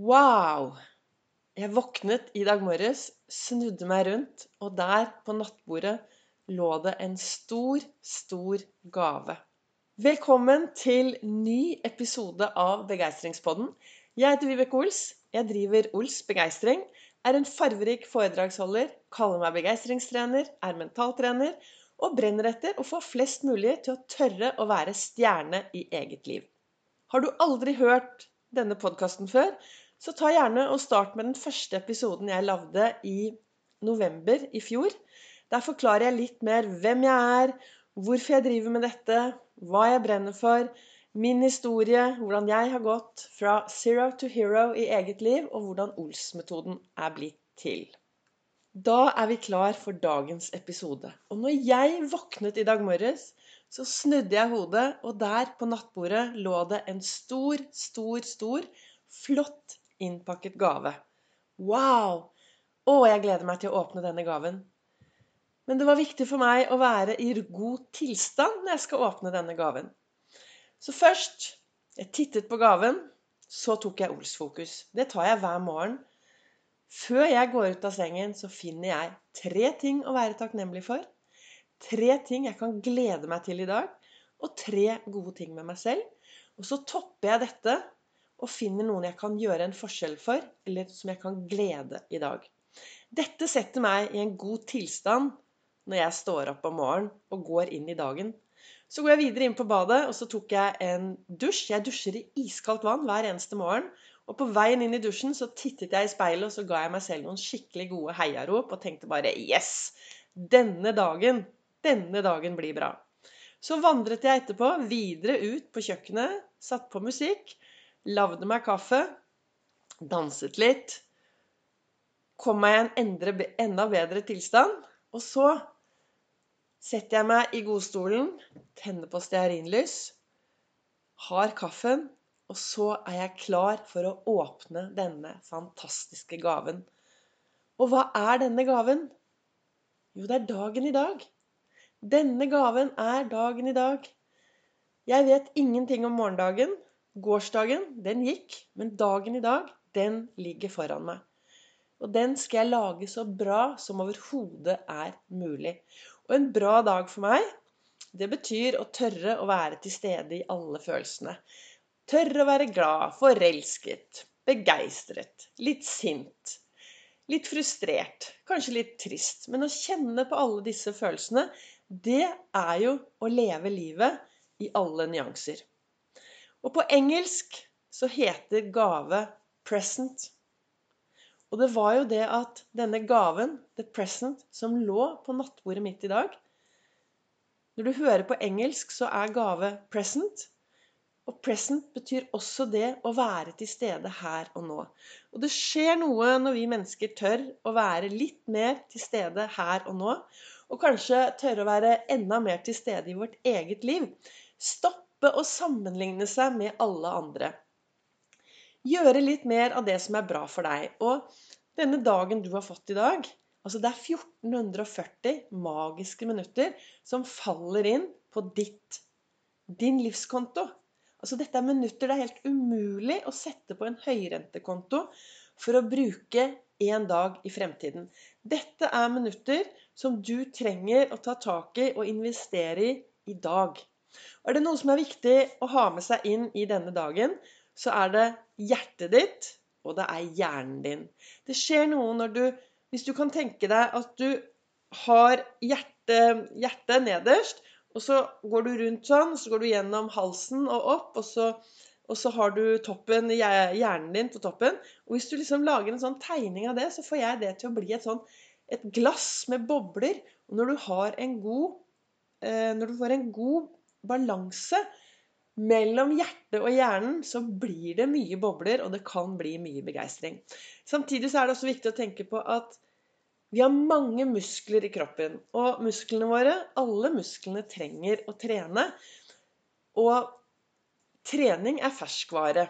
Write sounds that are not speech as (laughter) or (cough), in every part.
Wow! Jeg våknet i dag morges, snudde meg rundt, og der på nattbordet lå det en stor, stor gave. Velkommen til ny episode av Begeistringspodden. Jeg heter Vibeke Ols. Jeg driver Ols Begeistring. Er en farverik foredragsholder, kaller meg begeistringstrener, er mentaltrener og brenner etter å få flest mulig til å tørre å være stjerne i eget liv. Har du aldri hørt denne podkasten før, så ta gjerne og start med den første episoden jeg lagde i november i fjor. Der forklarer jeg litt mer hvem jeg er, hvorfor jeg driver med dette, hva jeg brenner for, min historie, hvordan jeg har gått fra zero to hero i eget liv, og hvordan Ols-metoden er blitt til. Da er vi klar for dagens episode. Og når jeg våknet i dag morges, så snudde jeg hodet, og der på nattbordet lå det en stor, stor, stor, flott innpakket gave. Wow! Å, jeg gleder meg til å åpne denne gaven. Men det var viktig for meg å være i god tilstand når jeg skal åpne denne gaven. Så først jeg tittet på gaven, så tok jeg Ols-fokus. Det tar jeg hver morgen. Før jeg går ut av sengen, så finner jeg tre ting å være takknemlig for. Tre ting jeg kan glede meg til i dag. Og tre gode ting med meg selv. Og så topper jeg dette og finner noen jeg kan gjøre en forskjell for, eller som jeg kan glede i dag. Dette setter meg i en god tilstand når jeg står opp om morgenen og går inn i dagen. Så går jeg videre inn på badet, og så tok jeg en dusj. Jeg dusjer i iskaldt vann hver eneste morgen. Og på veien inn i dusjen så tittet jeg i speilet, og så ga jeg meg selv noen skikkelig gode heiarop og tenkte bare Yes! Denne dagen, denne dagen blir bra. Så vandret jeg etterpå videre ut på kjøkkenet, satt på musikk lagde meg kaffe, danset litt, kom meg i en endre, enda bedre tilstand. Og så setter jeg meg i godstolen, tenner på stearinlys, har kaffen, og så er jeg klar for å åpne denne fantastiske gaven. Og hva er denne gaven? Jo, det er dagen i dag. Denne gaven er dagen i dag. Jeg vet ingenting om morgendagen, Gårsdagen, den gikk, men dagen i dag, den ligger foran meg. Og den skal jeg lage så bra som overhodet er mulig. Og en bra dag for meg, det betyr å tørre å være til stede i alle følelsene. Tørre å være glad, forelsket, begeistret, litt sint, litt frustrert, kanskje litt trist. Men å kjenne på alle disse følelsene, det er jo å leve livet i alle nyanser. Og på engelsk så heter gave 'present'. Og det var jo det at denne gaven, 'the present', som lå på nattbordet mitt i dag Når du hører på engelsk, så er gave 'present'. Og 'present' betyr også det å være til stede her og nå. Og det skjer noe når vi mennesker tør å være litt mer til stede her og nå. Og kanskje tørre å være enda mer til stede i vårt eget liv. Stopp stoppe å sammenligne seg med alle andre. Gjøre litt mer av det som er bra for deg. Og denne dagen du har fått i dag altså Det er 1440 magiske minutter som faller inn på ditt, din livskonto. Altså Dette er minutter det er helt umulig å sette på en høyrentekonto for å bruke en dag i fremtiden. Dette er minutter som du trenger å ta tak i og investere i i dag. Er det noe som er viktig å ha med seg inn i denne dagen, så er det hjertet ditt, og det er hjernen din. Det skjer noe når du Hvis du kan tenke deg at du har hjertet, hjertet nederst, og så går du rundt sånn, så går du gjennom halsen og opp, og så, og så har du toppen, hjernen din på toppen. Og hvis du liksom lager en sånn tegning av det, så får jeg det til å bli et sånn et glass med bobler. Og når du har en god eh, Når du får en god balanse mellom hjertet og hjernen, så blir det mye bobler, og det kan bli mye begeistring. Samtidig så er det også viktig å tenke på at vi har mange muskler i kroppen. Og musklene våre, alle musklene, trenger å trene. Og trening er ferskvare.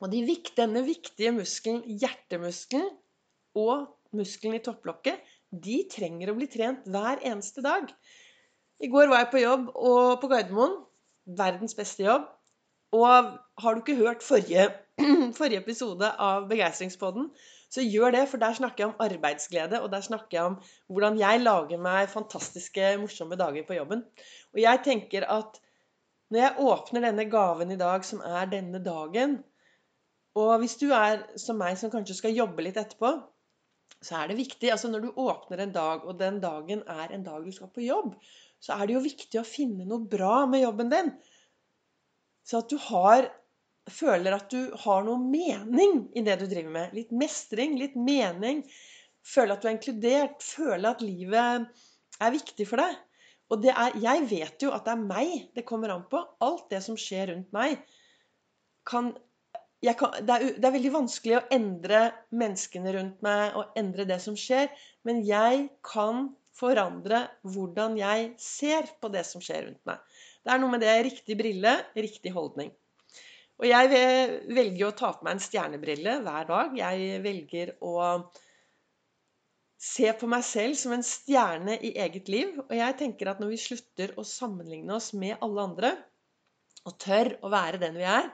Og de, denne viktige muskelen, hjertemuskelen, og muskelen i topplokket, de trenger å bli trent hver eneste dag. I går var jeg på jobb og på Gardermoen. Verdens beste jobb. Og har du ikke hørt forrige, (clears throat) forrige episode av Begeistringspodden, så gjør det, for der snakker jeg om arbeidsglede, og der snakker jeg om hvordan jeg lager meg fantastiske, morsomme dager på jobben. Og jeg tenker at når jeg åpner denne gaven i dag, som er denne dagen Og hvis du er som meg, som kanskje skal jobbe litt etterpå, så er det viktig altså Når du åpner en dag, og den dagen er en dag du skal på jobb, så er det jo viktig å finne noe bra med jobben din. Så at du har, føler at du har noe mening i det du driver med. Litt mestring, litt mening. Føle at du er inkludert. Føle at livet er viktig for deg. Og er, jeg vet jo at det er meg det kommer an på. Alt det som skjer rundt meg, kan, kan det, er, det er veldig vanskelig å endre menneskene rundt meg og endre det som skjer. Men jeg kan forandre hvordan jeg ser på det som skjer rundt meg. Det er noe med det riktig brille, riktig holdning. Og jeg velger å ta på meg en stjernebrille hver dag. Jeg velger å se på meg selv som en stjerne i eget liv. Og jeg tenker at når vi slutter å sammenligne oss med alle andre, og tør å være den vi er,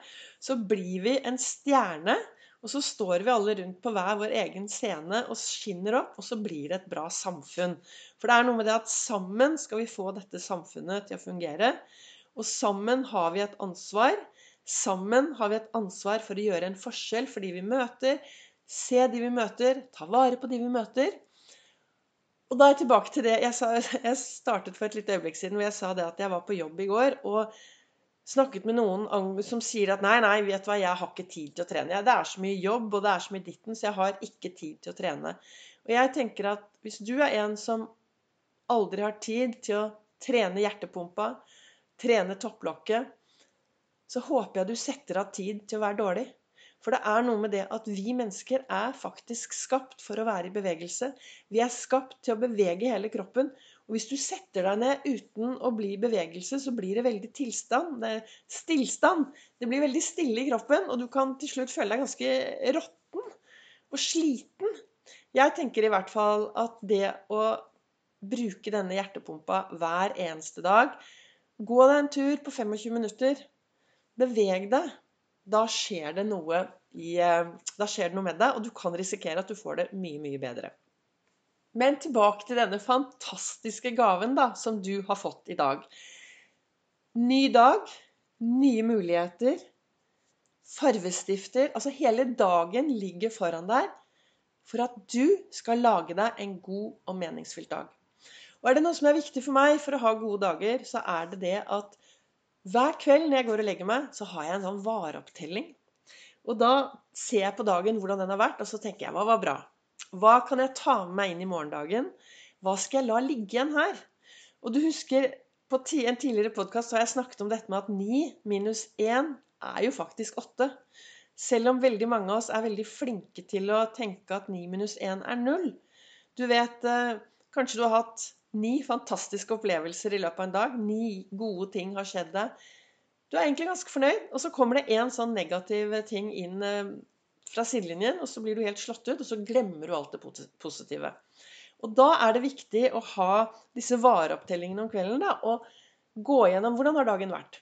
så blir vi en stjerne. Og så står vi alle rundt på hver vår egen scene og skinner opp, og så blir det et bra samfunn. For det er noe med det at sammen skal vi få dette samfunnet til å fungere. Og sammen har vi et ansvar. Sammen har vi et ansvar for å gjøre en forskjell for de vi møter. Se de vi møter, ta vare på de vi møter. Og da er jeg tilbake til det jeg, sa, (laughs) jeg startet for et lite øyeblikk siden hvor jeg sa det at jeg var på jobb i går og snakket med noen som sier at nei, nei, vet du hva, jeg har ikke tid til å trene. Det er så mye jobb, og det er så mye ditten, så jeg har ikke tid til å trene. Og jeg tenker at hvis du er en som aldri har tid til å trene hjertepumpa, trene topplokket, så håper jeg du setter av tid til å være dårlig. For det er noe med det at vi mennesker er faktisk skapt for å være i bevegelse. Vi er skapt til å bevege hele kroppen. Og hvis du setter deg ned uten å bli bevegelse, så blir det veldig tilstand. Det stillstand. Det blir veldig stille i kroppen, og du kan til slutt føle deg ganske råtten og sliten. Jeg tenker i hvert fall at det å bruke denne hjertepumpa hver eneste dag Gå deg en tur på 25 minutter. Beveg deg. Da skjer det noe, i, eh, da skjer det noe med deg, og du kan risikere at du får det mye, mye bedre. Men tilbake til denne fantastiske gaven da, som du har fått i dag. Ny dag, nye muligheter, farvestifter Altså hele dagen ligger foran deg for at du skal lage deg en god og meningsfylt dag. Og er det noe som er viktig for meg for å ha gode dager, så er det det at hver kveld når jeg går og legger meg, så har jeg en sånn vareopptelling. Og da ser jeg på dagen hvordan den har vært, og så tenker jeg hva var bra? Hva kan jeg ta med meg inn i morgendagen? Hva skal jeg la ligge igjen her? Og du husker på en tidligere podkast har jeg snakket om dette med at 9 minus 1 er jo faktisk 8. Selv om veldig mange av oss er veldig flinke til å tenke at 9 minus 1 er 0. Du vet, eh, kanskje du har hatt Ni fantastiske opplevelser i løpet av en dag. Ni gode ting har skjedd deg. Du er egentlig ganske fornøyd, og så kommer det én sånn negativ ting inn eh, fra sidelinjen, og så blir du helt slått ut, og så glemmer du alt det positive. Og da er det viktig å ha disse vareopptellingene om kvelden da, og gå gjennom hvordan har dagen vært.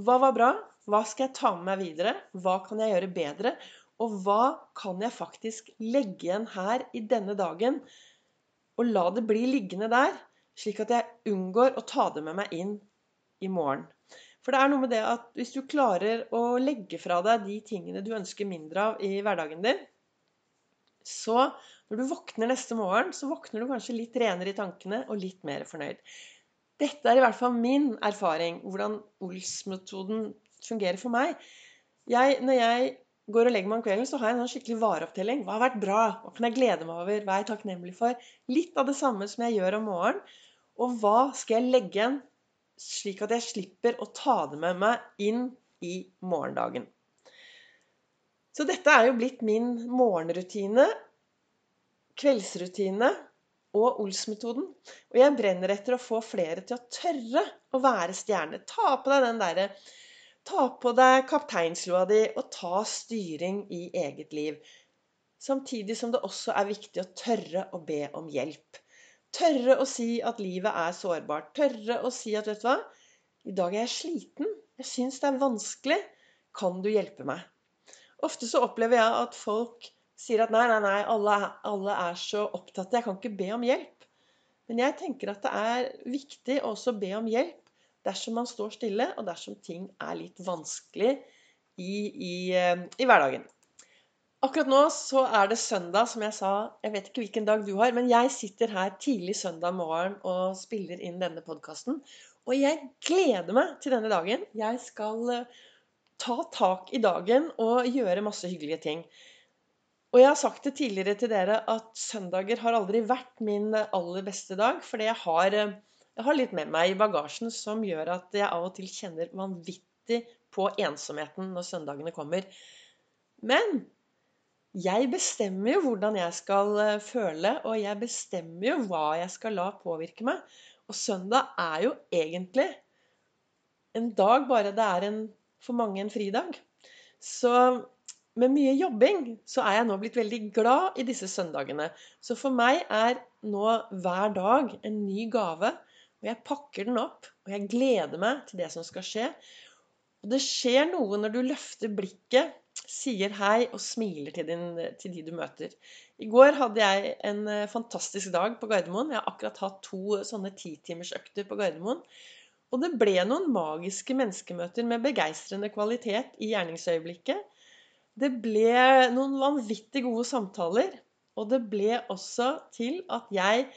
Hva var bra? Hva skal jeg ta med meg videre? Hva kan jeg gjøre bedre? Og hva kan jeg faktisk legge igjen her i denne dagen og la det bli liggende der, slik at jeg unngår å ta det med meg inn i morgen. For det er noe med det at hvis du klarer å legge fra deg de tingene du ønsker mindre av i hverdagen din, så når du våkner neste morgen, så våkner du kanskje litt renere i tankene og litt mer fornøyd. Dette er i hvert fall min erfaring, hvordan Ols-metoden fungerer for meg. Jeg, når jeg går og legger meg om kvelden, så har jeg en sånn skikkelig vareopptelling. Hva har vært bra? Hva kan jeg glede meg over? Hva er jeg takknemlig for? Litt av det samme som jeg gjør om morgenen. Og hva skal jeg legge igjen, slik at jeg slipper å ta det med meg inn i morgendagen? Så dette er jo blitt min morgenrutine, kveldsrutine og Ols-metoden. Og jeg brenner etter å få flere til å tørre å være stjerne. Ta på deg den derre Ta på deg kapteinslua di og ta styring i eget liv. Samtidig som det også er viktig å tørre å be om hjelp. Tørre å si at livet er sårbart. Tørre å si at 'vet du hva, i dag er jeg sliten. Jeg syns det er vanskelig.' Kan du hjelpe meg? Ofte så opplever jeg at folk sier at nei, nei, nei, alle, alle er så opptatt, jeg kan ikke be om hjelp. Men jeg tenker at det er viktig å også be om hjelp dersom man står stille, og dersom ting er litt vanskelig i, i, eh, i hverdagen. Akkurat nå så er det søndag, som jeg sa. Jeg vet ikke hvilken dag du har, men jeg sitter her tidlig søndag morgen og spiller inn denne podkasten. Og jeg gleder meg til denne dagen. Jeg skal eh, ta tak i dagen og gjøre masse hyggelige ting. Og jeg har sagt det tidligere til dere at søndager har aldri vært min aller beste dag. Fordi jeg har, jeg har litt med meg i bagasjen som gjør at jeg av og til kjenner vanvittig på ensomheten når søndagene kommer. Men jeg bestemmer jo hvordan jeg skal eh, føle, og jeg bestemmer jo hva jeg skal la påvirke meg. Og søndag er jo egentlig en dag bare det er en for mange en fridag. Så med mye jobbing så er jeg nå blitt veldig glad i disse søndagene. Så for meg er nå hver dag en ny gave. Og jeg pakker den opp, og jeg gleder meg til det som skal skje. Og det skjer noe når du løfter blikket, sier hei og smiler til, din, til de du møter. I går hadde jeg en eh, fantastisk dag på Gardermoen. Jeg har akkurat hatt to sånne titimersøkter på Gardermoen. Og det ble noen magiske menneskemøter med begeistrende kvalitet i gjerningsøyeblikket. Det ble noen vanvittig gode samtaler. Og det ble også til at jeg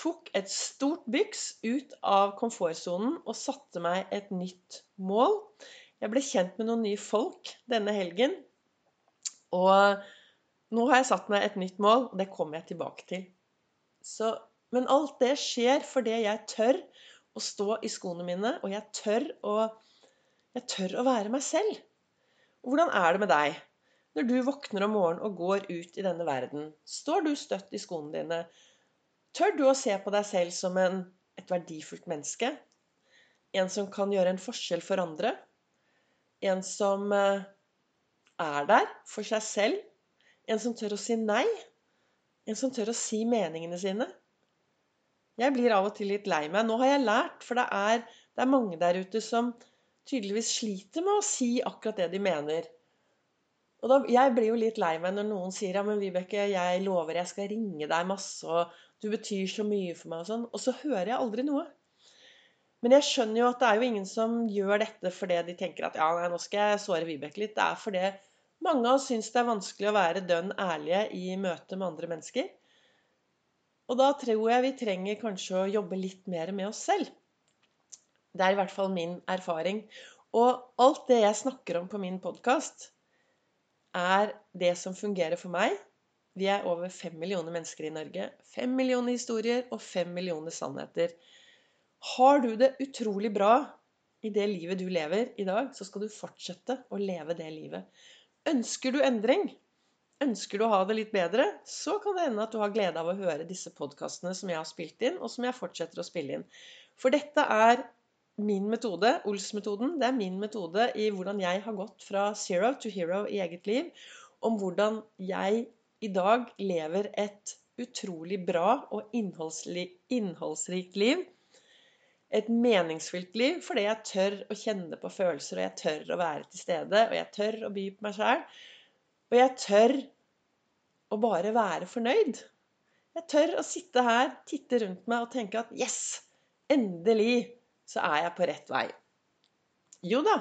tok et stort byks ut av komfortsonen og satte meg et nytt mål. Jeg ble kjent med noen nye folk denne helgen. Og nå har jeg satt meg et nytt mål, og det kommer jeg tilbake til. Så, men alt det skjer fordi jeg tør å stå i skoene mine, og jeg tør å, jeg tør å være meg selv. Og hvordan er det med deg? Når du våkner om morgenen og går ut i denne verden, står du støtt i skoene dine? Tør du å se på deg selv som en, et verdifullt menneske? En som kan gjøre en forskjell for andre? En som eh, er der for seg selv? En som tør å si nei? En som tør å si meningene sine? Jeg blir av og til litt lei meg. Nå har jeg lært, for det er, det er mange der ute som tydeligvis sliter med å si akkurat det de mener. Og da, Jeg blir jo litt lei meg når noen sier ja, men Vibeke, jeg lover jeg skal ringe deg masse, og du betyr så mye for meg, og sånn. Og så hører jeg aldri noe. Men jeg skjønner jo at det er jo ingen som gjør dette fordi de tenker at ja, nei, nå skal jeg såre Vibeke litt. Det er fordi mange av oss syns det er vanskelig å være dønn ærlige i møte med andre mennesker. Og da tror jeg vi trenger kanskje å jobbe litt mer med oss selv. Det er i hvert fall min erfaring. Og alt det jeg snakker om på min podkast, er det som fungerer for meg. Vi er over fem millioner mennesker i Norge. Fem millioner historier og fem millioner sannheter. Har du det utrolig bra i det livet du lever i dag, så skal du fortsette å leve det livet. Ønsker du endring, Ønsker du å ha det litt bedre, så kan det hende at du har glede av å høre disse podkastene som jeg har spilt inn, og som jeg fortsetter å spille inn. For dette er min metode, Ols-metoden. Det er min metode i hvordan jeg har gått fra zero to hero i eget liv. Om hvordan jeg i dag lever et utrolig bra og innholdsrikt liv. Et meningsfylt liv fordi jeg tør å kjenne på følelser, og jeg tør å være til stede, og jeg tør å by på meg sjæl. Og jeg tør å bare være fornøyd. Jeg tør å sitte her, titte rundt meg og tenke at yes, endelig så er jeg på rett vei. Jo da,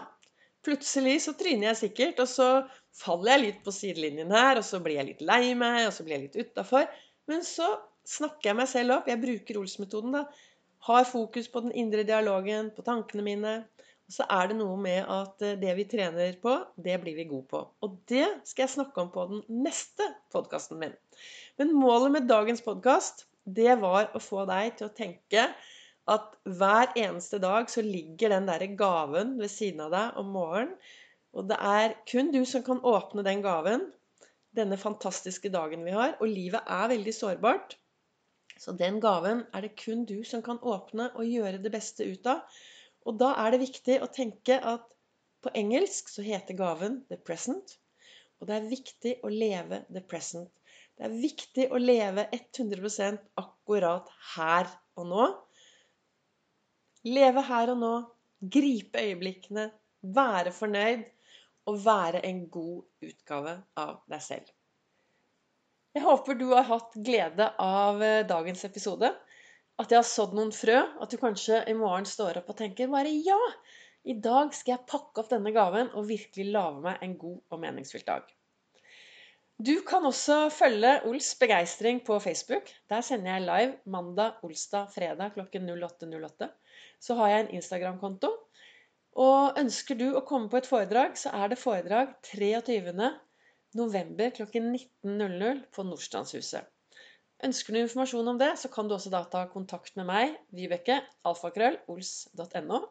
plutselig så tryner jeg sikkert, og så faller jeg litt på sidelinjen her, og så blir jeg litt lei meg, og så blir jeg litt utafor. Men så snakker jeg meg selv opp. Jeg bruker Ols-metoden, da. Har fokus på den indre dialogen, på tankene mine Og så er det noe med at eh, det vi trener på, det blir vi gode på. Og det skal jeg snakke om på den neste podkasten min. Men målet med dagens podkast, det var å få deg til å tenke at hver eneste dag så ligger den derre gaven ved siden av deg om morgenen. Og det er kun du som kan åpne den gaven denne fantastiske dagen vi har. Og livet er veldig sårbart. Så den gaven er det kun du som kan åpne og gjøre det beste ut av. Og da er det viktig å tenke at på engelsk så heter gaven 'the present'. Og det er viktig å leve 'the present'. Det er viktig å leve 100% akkurat her og nå. Leve her og nå. Gripe øyeblikkene. Være fornøyd. og være en god utgave av deg selv. Jeg håper du har hatt glede av eh, dagens episode. At jeg har sådd noen frø. At du kanskje i morgen står opp og tenker bare ja! I dag skal jeg pakke opp denne gaven og virkelig lage meg en god og meningsfylt dag. Du kan også følge Ols begeistring på Facebook. Der sender jeg live mandag, olsdag, fredag klokken 08.08. Så har jeg en Instagram-konto. Og ønsker du å komme på et foredrag, så er det foredrag 23. november klokken 19.00 på Nordstrandshuset. Ønsker du informasjon om det, så kan du også da ta kontakt med meg, Vibeke, alfakrøll, ols.no,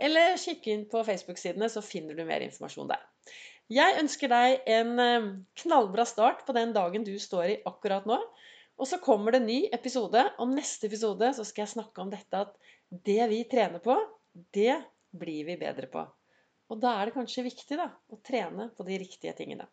eller kikke inn på Facebook-sidene, så finner du mer informasjon der. Jeg ønsker deg en eh, knallbra start på den dagen du står i akkurat nå. Og så kommer det en ny episode. og neste episode så skal jeg snakke om dette at det vi trener på, det blir vi bedre på. Og da er det kanskje viktig da, å trene på de riktige tingene.